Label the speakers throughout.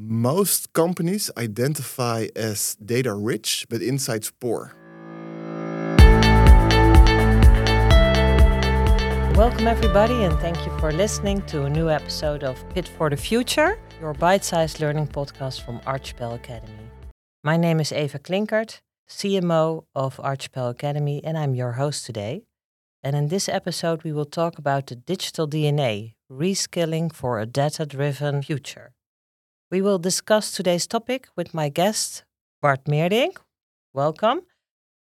Speaker 1: Most companies identify as data rich, but insights poor.
Speaker 2: Welcome, everybody, and thank you for listening to a new episode of Fit for the Future, your bite sized learning podcast from Archipel Academy. My name is Eva Klinkert, CMO of Archipel Academy, and I'm your host today. And in this episode, we will talk about the digital DNA, reskilling for a data driven future. We will discuss today's topic with my guest, Bart Meerdink. Welcome,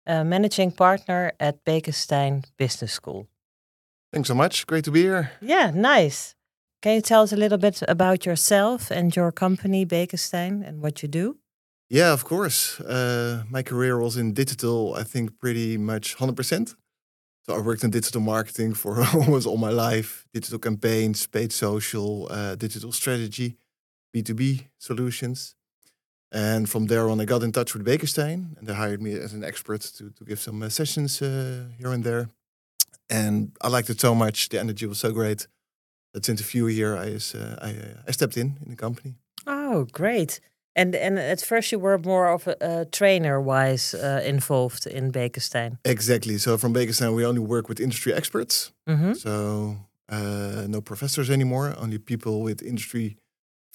Speaker 2: a managing partner at Beeckestijn Business School.
Speaker 1: Thanks so much. Great to be here.
Speaker 2: Yeah, nice. Can you tell us a little bit about yourself and your company, Beeckestijn, and what you do?
Speaker 1: Yeah, of course. Uh, my career was in digital, I think pretty much 100%. So I worked in digital marketing for almost all my life digital campaigns, paid social, uh, digital strategy. B2B solutions. And from there on, I got in touch with Beeckestijn, and they hired me as an expert to, to give some uh, sessions uh, here and there. And I liked it so much; the energy was so great that since a few years, I uh, I, uh, I, stepped in in the company.
Speaker 2: Oh, great! And and at first, you were more of a, a trainer-wise uh, involved in Beeckestijn.
Speaker 1: Exactly. So from Beeckestijn, we only work with industry experts. Mm -hmm. So uh, no professors anymore, only people with industry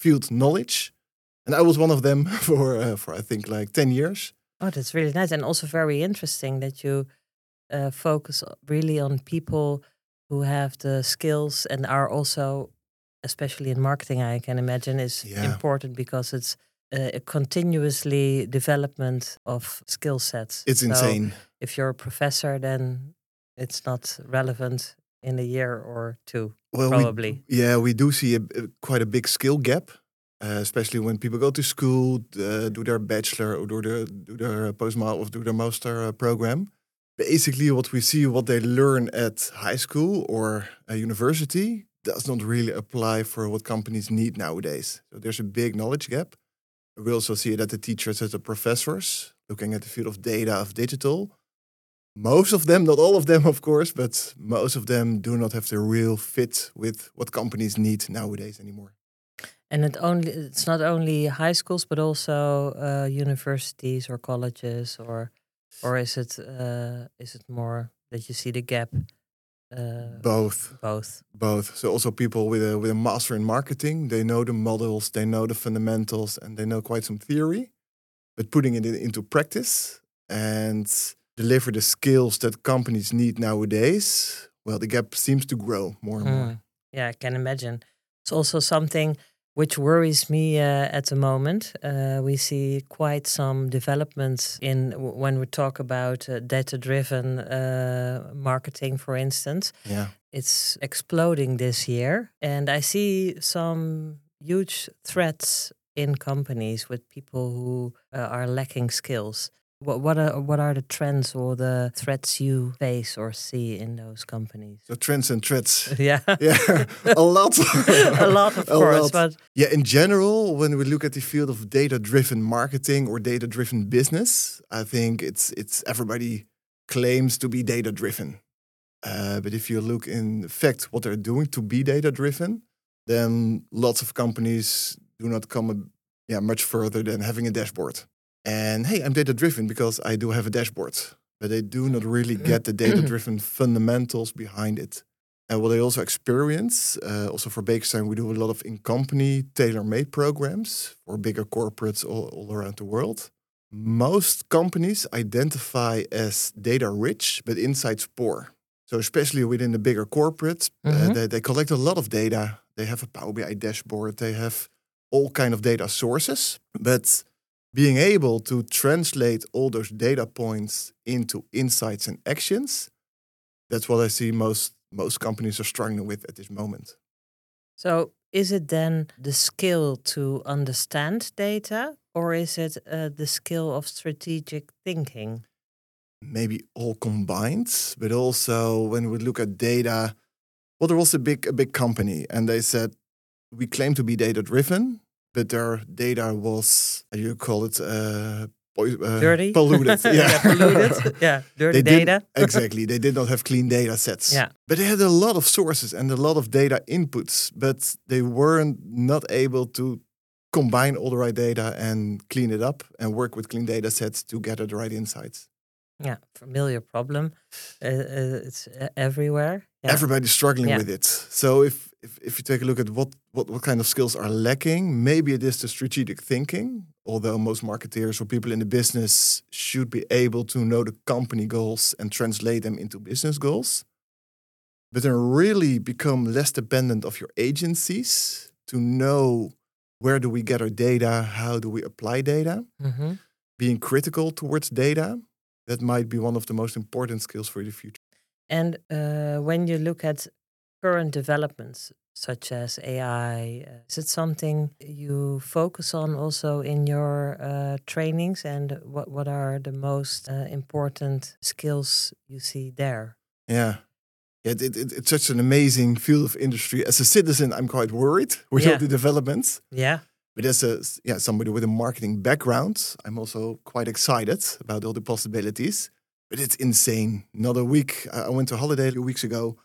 Speaker 1: field knowledge, and I was one of them for uh, for I think like ten years.
Speaker 2: Oh, that's really nice, and also very interesting that you uh, focus really on people who have the skills and are also, especially in marketing, I can imagine is yeah. important because it's a continuously development of skill sets.
Speaker 1: It's so insane.
Speaker 2: If you're a professor, then it's not relevant in a year or two. Well, probably.
Speaker 1: We, yeah, we do see a, a, quite a big skill gap, uh, especially when people go to school, uh, do their bachelor or do their do their postmaster or do their master uh, program. Basically, what we see, what they learn at high school or a university, does not really apply for what companies need nowadays. So there's a big knowledge gap. We also see that the teachers and the professors, looking at the field of data of digital, most of them, not all of them, of course, but most of them do not have the real fit with what companies need nowadays anymore.
Speaker 2: And it only it's not only high schools, but also uh, universities or colleges, or or is it uh, is it more that you see the gap?
Speaker 1: Uh, both,
Speaker 2: both,
Speaker 1: both. So also people with a with a master in marketing, they know the models, they know the fundamentals, and they know quite some theory, but putting it into practice and deliver the skills that companies need nowadays, well, the gap seems to grow more and mm. more.
Speaker 2: Yeah, I can imagine. It's also something which worries me uh, at the moment. Uh, we see quite some developments in when we talk about uh, data-driven uh, marketing, for instance.
Speaker 1: Yeah,
Speaker 2: it's exploding this year, and I see some huge threats in companies with people who uh, are lacking skills. What what are what are the trends or the threats you face or see in those companies?
Speaker 1: So trends and threats.
Speaker 2: Yeah,
Speaker 1: yeah, a lot,
Speaker 2: a lot of a course. Lot. But
Speaker 1: yeah, in general, when we look at the field of data-driven marketing or data-driven business, I think it's it's everybody claims to be data-driven. Uh, but if you look in fact what they're doing to be data-driven, then lots of companies do not come yeah much further than having a dashboard. And hey, I'm data driven because I do have a dashboard, but they do not really get the data driven fundamentals behind it. And what I also experience, uh, also for Beeckestijn, we do a lot of in company tailor made programs for bigger corporates all, all around the world. Most companies identify as data rich, but insights poor. So, especially within the bigger corporates, uh, mm-hmm. they, they collect a lot of data. They have a Power BI dashboard, they have all kind of data sources, but being able to translate all those data points into insights and actions that's what i see most most companies are struggling with at this moment.
Speaker 2: So is it then the skill to understand data or is it uh, the skill of strategic thinking?
Speaker 1: Maybe all combined but also when we look at data well there was a big a big company and they said we claim to be data driven but their data was, you call it, uh,
Speaker 2: uh, dirty,
Speaker 1: polluted. Yeah,
Speaker 2: yeah polluted. Yeah, dirty
Speaker 1: they
Speaker 2: data.
Speaker 1: exactly. They did not have clean data sets.
Speaker 2: Yeah,
Speaker 1: but they had a lot of sources and a lot of data inputs, but they weren't not able to combine all the right data and clean it up and work with clean data sets to gather the right insights.
Speaker 2: Yeah, familiar problem. Uh, uh, it's uh, everywhere. Yeah.
Speaker 1: Everybody's struggling
Speaker 2: Yeah.
Speaker 1: with it. So if, if if you take a look at what, what what kind of skills are lacking, maybe it is the strategic thinking. Although most marketeers or people in the business should be able to know the company goals and translate them into business goals. But then really become less dependent of your agencies to know where do we get our data, how do we apply data,
Speaker 2: Mhm.
Speaker 1: being critical towards data. That might be one of the most important skills for the future.
Speaker 2: And uh, when you look at current developments such as AI, uh, is it something you focus on also in your uh, trainings? And what what are the most uh, important skills you see there?
Speaker 1: Yeah. Yeah, it, it, it's such an amazing field of industry. As a citizen, I'm quite worried with
Speaker 2: Yeah.
Speaker 1: all the developments.
Speaker 2: Yeah.
Speaker 1: But as a yeah somebody with a marketing background, I'm also quite excited about all the possibilities. But it's insane. Another week, I went to holiday a few weeks ago,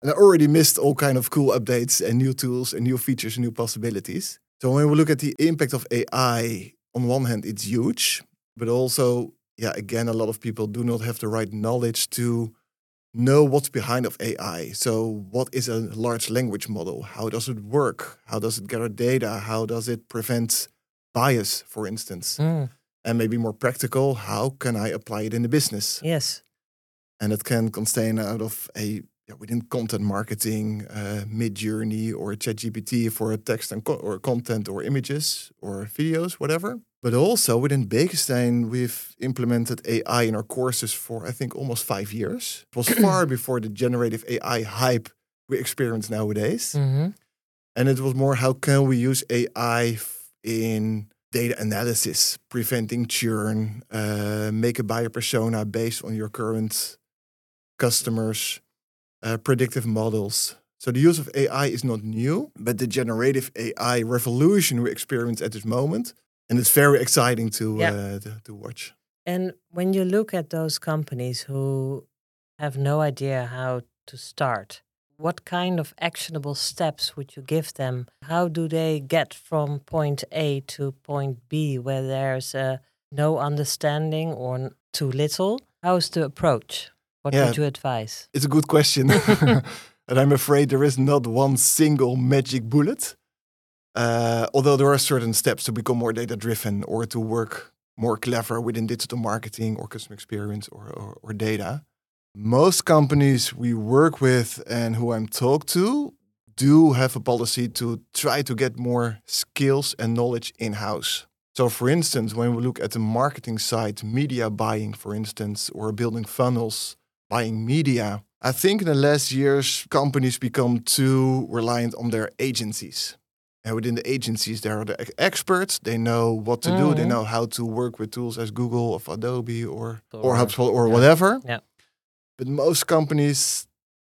Speaker 1: and I already missed all kind of cool updates and new tools and new features and new possibilities. So when we look at the impact of AI, on one hand, it's huge, but also, yeah, again, a lot of people do not have the right knowledge to know what's behind of AI. So what is a large language model? How does it work? How does it gather data? How does it prevent bias, for instance?
Speaker 2: Mm,
Speaker 1: And maybe more practical, how can I apply it in the business?
Speaker 2: yes.
Speaker 1: And it can contain out of a yeah, within content marketing, uh, Midjourney or ChatGPT for text and co- or content or images or videos, whatever. But also within Beeckestijn, we've implemented AI in our courses for I think almost five years. It was far before the generative AI hype we experience nowadays.
Speaker 2: hmm
Speaker 1: And it was more how can we use AI in data analysis, preventing churn, uh, make a buyer persona based on your current customers, uh, predictive models. So the use of AI is not new, but the generative AI revolution we experience at this moment, and it's very exciting to
Speaker 2: Yeah.
Speaker 1: uh, to, to watch.
Speaker 2: And when you look at those companies who have no idea how to start, what kind of actionable steps would you give them? How do they get from point A to point B where there's uh, no understanding or too little? How's the approach? What
Speaker 1: Yeah.
Speaker 2: would you advise?
Speaker 1: It's a good question, and I'm afraid there is not one single magic bullet. Uh, although there are certain steps to become more data driven or to work more clever within digital marketing or customer experience or, or, or data. Most companies we work with and who I'm talked to do have a policy to try to get more skills and knowledge in house. So, for instance, when we look at the marketing side, media buying, for instance, or building funnels, buying media, I think in the last years, companies become too reliant on their agencies. And within the agencies, there are the experts. They know what to do. They
Speaker 2: Mhm.
Speaker 1: know how to work with tools as Google or Adobe or or
Speaker 2: Or-
Speaker 1: HubSpot or
Speaker 2: yeah.
Speaker 1: whatever.
Speaker 2: Yeah.
Speaker 1: But most companies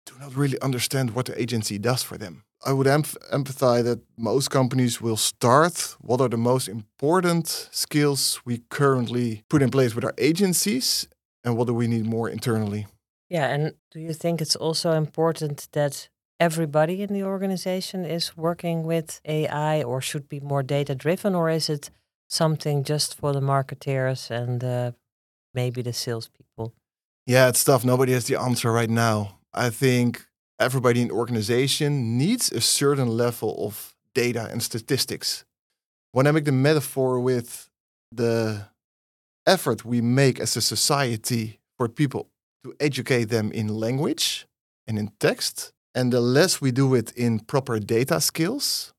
Speaker 1: do not really understand what the agency does for them. I would emph- empathize that most companies will start what are the most important skills we currently put in place with our agencies and what do we need more internally.
Speaker 2: Yeah, and do you think it's also important that everybody in the organization is working with AI or should be more data driven, or is it something just for the marketeers and uh, maybe the salespeople?
Speaker 1: Yeah, it's tough. Nobody has the answer right now. I think everybody in the organization needs a certain level of data and statistics. When I make the metaphor with the effort we make as a society for people to educate them in language and in text, and the less we do it in proper data skills,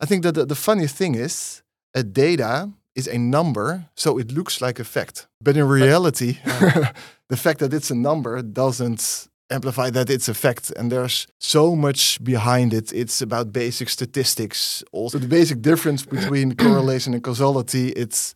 Speaker 1: I think that the, the funny thing is a data is a number, so it looks like a fact. But in reality, the fact that it's a number doesn't amplify that it's a fact. And there's so much behind it. It's about basic statistics. Also, the basic difference between correlation and causality. It's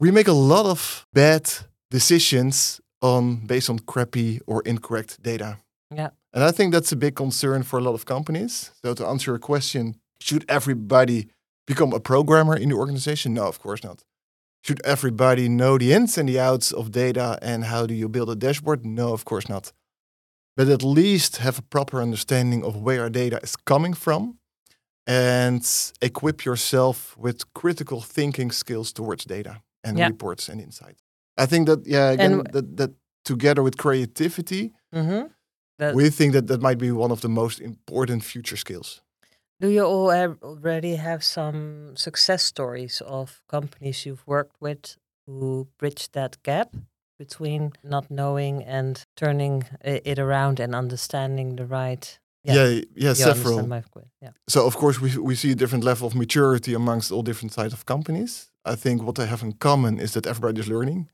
Speaker 1: we make a lot of bad decisions on based on crappy or incorrect data.
Speaker 2: Yeah.
Speaker 1: And I think that's a big concern for a lot of companies. So to answer your question, should everybody become a programmer in the organization? No, of course not. Should everybody know the ins and the outs of data and how do you build a dashboard? No, of course not. But at least have a proper understanding of where our data is coming from and equip yourself with critical thinking skills towards data and
Speaker 2: Yeah.
Speaker 1: reports and insight. I think that yeah, again,
Speaker 2: And-
Speaker 1: that that together with creativity,
Speaker 2: Mm-hmm. That,
Speaker 1: we think that that might be one of the most important future skills.
Speaker 2: do you all have, already have some success stories of companies you've worked with who bridged that gap between not knowing and turning it around and understanding the right?
Speaker 1: Yeah, yeah,
Speaker 2: you
Speaker 1: several.
Speaker 2: Yeah.
Speaker 1: So of course we we see a different level of maturity amongst all different types of companies. I think what they have in common is that everybody is learning.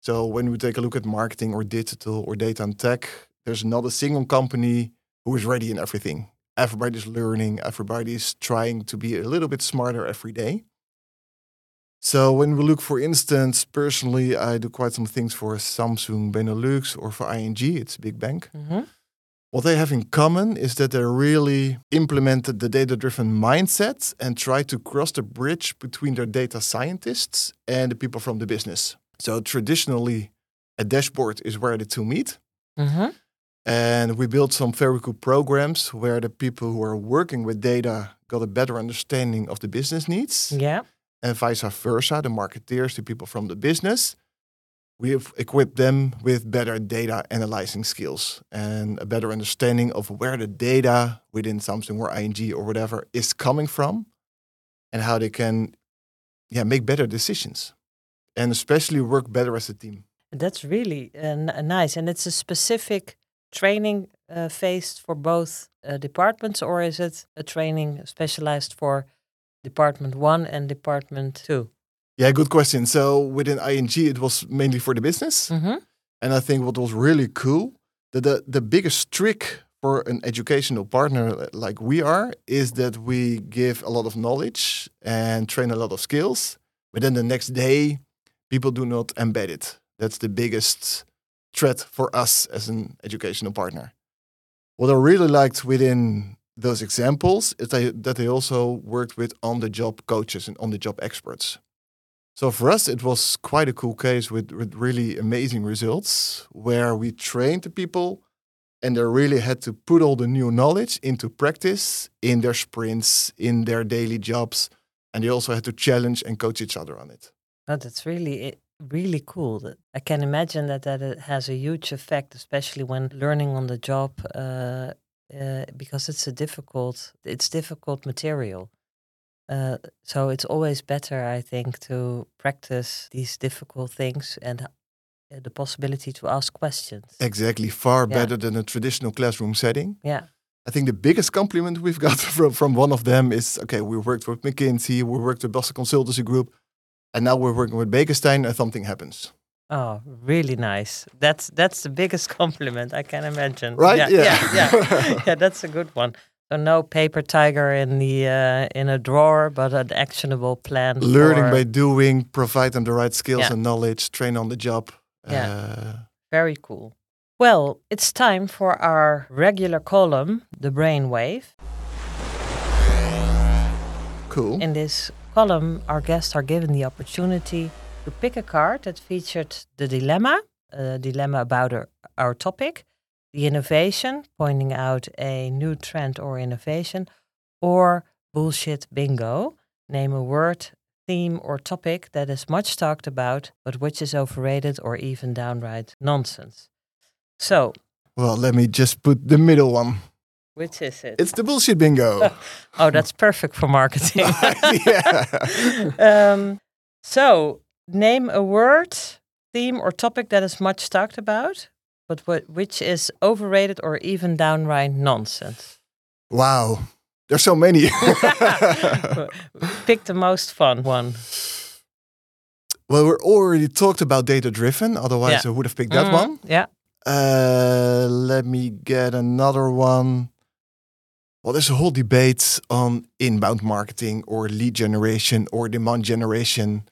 Speaker 1: So when we take a look at marketing or digital or data and tech, there's not a single company who is ready in everything. Everybody's learning, everybody's trying to be a little bit smarter every day. So when we look, for instance, personally, I do quite some things for Samsung Benelux or for ING, it's a big bank.
Speaker 2: Mm-hmm.
Speaker 1: What they have in common is that they really implemented the data driven mindset and tried to cross the bridge between their data scientists and the people from the business. So, traditionally, a dashboard is where the two meet.
Speaker 2: Mm-hmm.
Speaker 1: And we built some very cool programs where the people who are working with data got a better understanding of the business needs,
Speaker 2: Yeah.
Speaker 1: and vice versa, the marketeers, the people from the business. We have equipped them with better data analyzing skills and a better understanding of where the data within Samsung or ING or whatever is coming from and how they can yeah, make better decisions and especially work better as a team.
Speaker 2: That's really uh, n- nice, and it's a specific training uh, phase for both uh, departments, or is it a training specialized for department one and department two?
Speaker 1: Yeah, good question. So within ING, it was mainly for the business.
Speaker 2: Mm-hmm.
Speaker 1: And I think what was really cool, that the, the biggest trick for an educational partner like we are, is that we give a lot of knowledge and train a lot of skills. But then the next day, people do not embed it. That's the biggest threat for us as an educational partner. What I really liked within those examples is that they also worked with on the job coaches and on the job experts. So for us, it was quite a cool case with, with really amazing results where we trained the people and they really had to put all the new knowledge into practice in their sprints, in their daily jobs. And they also had to challenge and coach each other on it.
Speaker 2: Oh, that's really i- really cool. I can imagine that that it has a huge effect, especially when learning on the job, uh, uh, because it's a difficult it's difficult material. Uh, so it's always better, I think, to practice these difficult things and uh, the possibility to ask questions.
Speaker 1: Exactly, far
Speaker 2: Yeah.
Speaker 1: better than a traditional classroom setting.
Speaker 2: Yeah.
Speaker 1: I think the biggest compliment we've got from, from one of them is okay, we worked with McKinsey, we worked with Boston Consultancy Group, and now we're working with Beeckestijn and something happens.
Speaker 2: Oh, really nice. That's that's the biggest compliment I can imagine.
Speaker 1: Right?
Speaker 2: Yeah.
Speaker 1: Yeah.
Speaker 2: Yeah. Yeah, yeah that's a good one. So no paper tiger in the uh, in a drawer, but an actionable plan.
Speaker 1: Learning by doing, provide them the right skills
Speaker 2: Yeah.
Speaker 1: and knowledge, train on the job.
Speaker 2: Yeah.
Speaker 1: Uh,
Speaker 2: Very cool. Well, it's time for our regular column, the brainwave.
Speaker 1: cool.
Speaker 2: In this column, our guests are given the opportunity to pick a card that featured the dilemma, a dilemma about our, our topic, the innovation, pointing out a new trend or innovation, or bullshit bingo, name a word, theme, or topic that is much talked about, but which is overrated or even downright nonsense. So,
Speaker 1: well, let me just put the middle one.
Speaker 2: Which is it?
Speaker 1: It's the bullshit bingo.
Speaker 2: oh, that's perfect for marketing.
Speaker 1: yeah.
Speaker 2: um, so, name a word, theme, or topic that is much talked about, but what, which is overrated or even downright nonsense.
Speaker 1: Wow. There's so many.
Speaker 2: Pick the most fun one.
Speaker 1: well, we already talked about data driven. Otherwise,
Speaker 2: Yeah.
Speaker 1: I would have picked that
Speaker 2: Mhm,
Speaker 1: one.
Speaker 2: Yeah.
Speaker 1: Uh, let me get another one. Well, there's a whole debate on inbound marketing or lead generation or demand generation.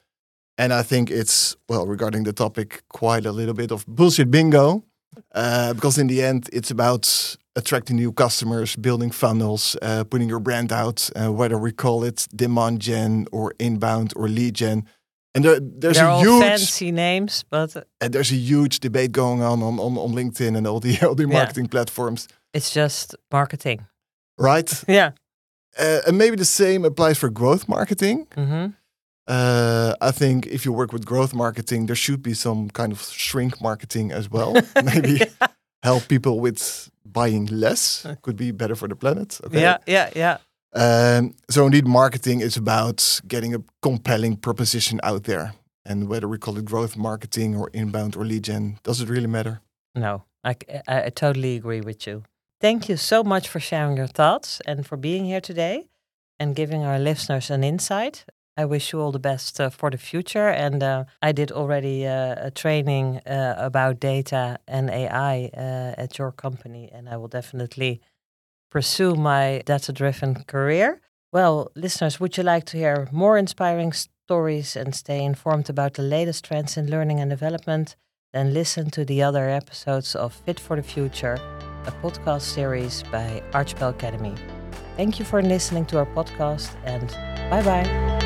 Speaker 1: And I think it's, well, regarding the topic, quite a little bit of bullshit bingo. Uh, because in the end, it's about attracting new customers, building funnels, uh, putting your brand out, uh, whether we call it demand gen or inbound or lead gen. And there, there's
Speaker 2: They're
Speaker 1: a
Speaker 2: all
Speaker 1: huge
Speaker 2: fancy names, but
Speaker 1: and there's a huge debate going on on, on, on LinkedIn and all the all the
Speaker 2: Yeah.
Speaker 1: marketing platforms,
Speaker 2: it's just marketing.
Speaker 1: Right?
Speaker 2: Yeah.
Speaker 1: Uh, and maybe the same applies for growth marketing.
Speaker 2: hmm
Speaker 1: Uh, I think if you work with growth marketing, there should be some kind of shrink marketing as well. maybe help people with buying less. Could be better for the planet. Okay.
Speaker 2: Yeah, yeah, yeah.
Speaker 1: Um, so indeed, marketing is about getting a compelling proposition out there. And whether we call it growth marketing or inbound or lead gen, does it really matter?
Speaker 2: No, I, c- I- I totally agree with you. Thank you so much for sharing your thoughts and for being here today and giving our listeners an insight. I wish you all the best uh, for the future. And uh, I did already uh, a training uh, about data and AI uh, at your company, and I will definitely pursue my data driven career. Well, listeners, would you like to hear more inspiring stories and stay informed about the latest trends in learning and development? Then listen to the other episodes of Fit for the Future, a podcast series by Archipel Academy. Thank you for listening to our podcast and bye bye.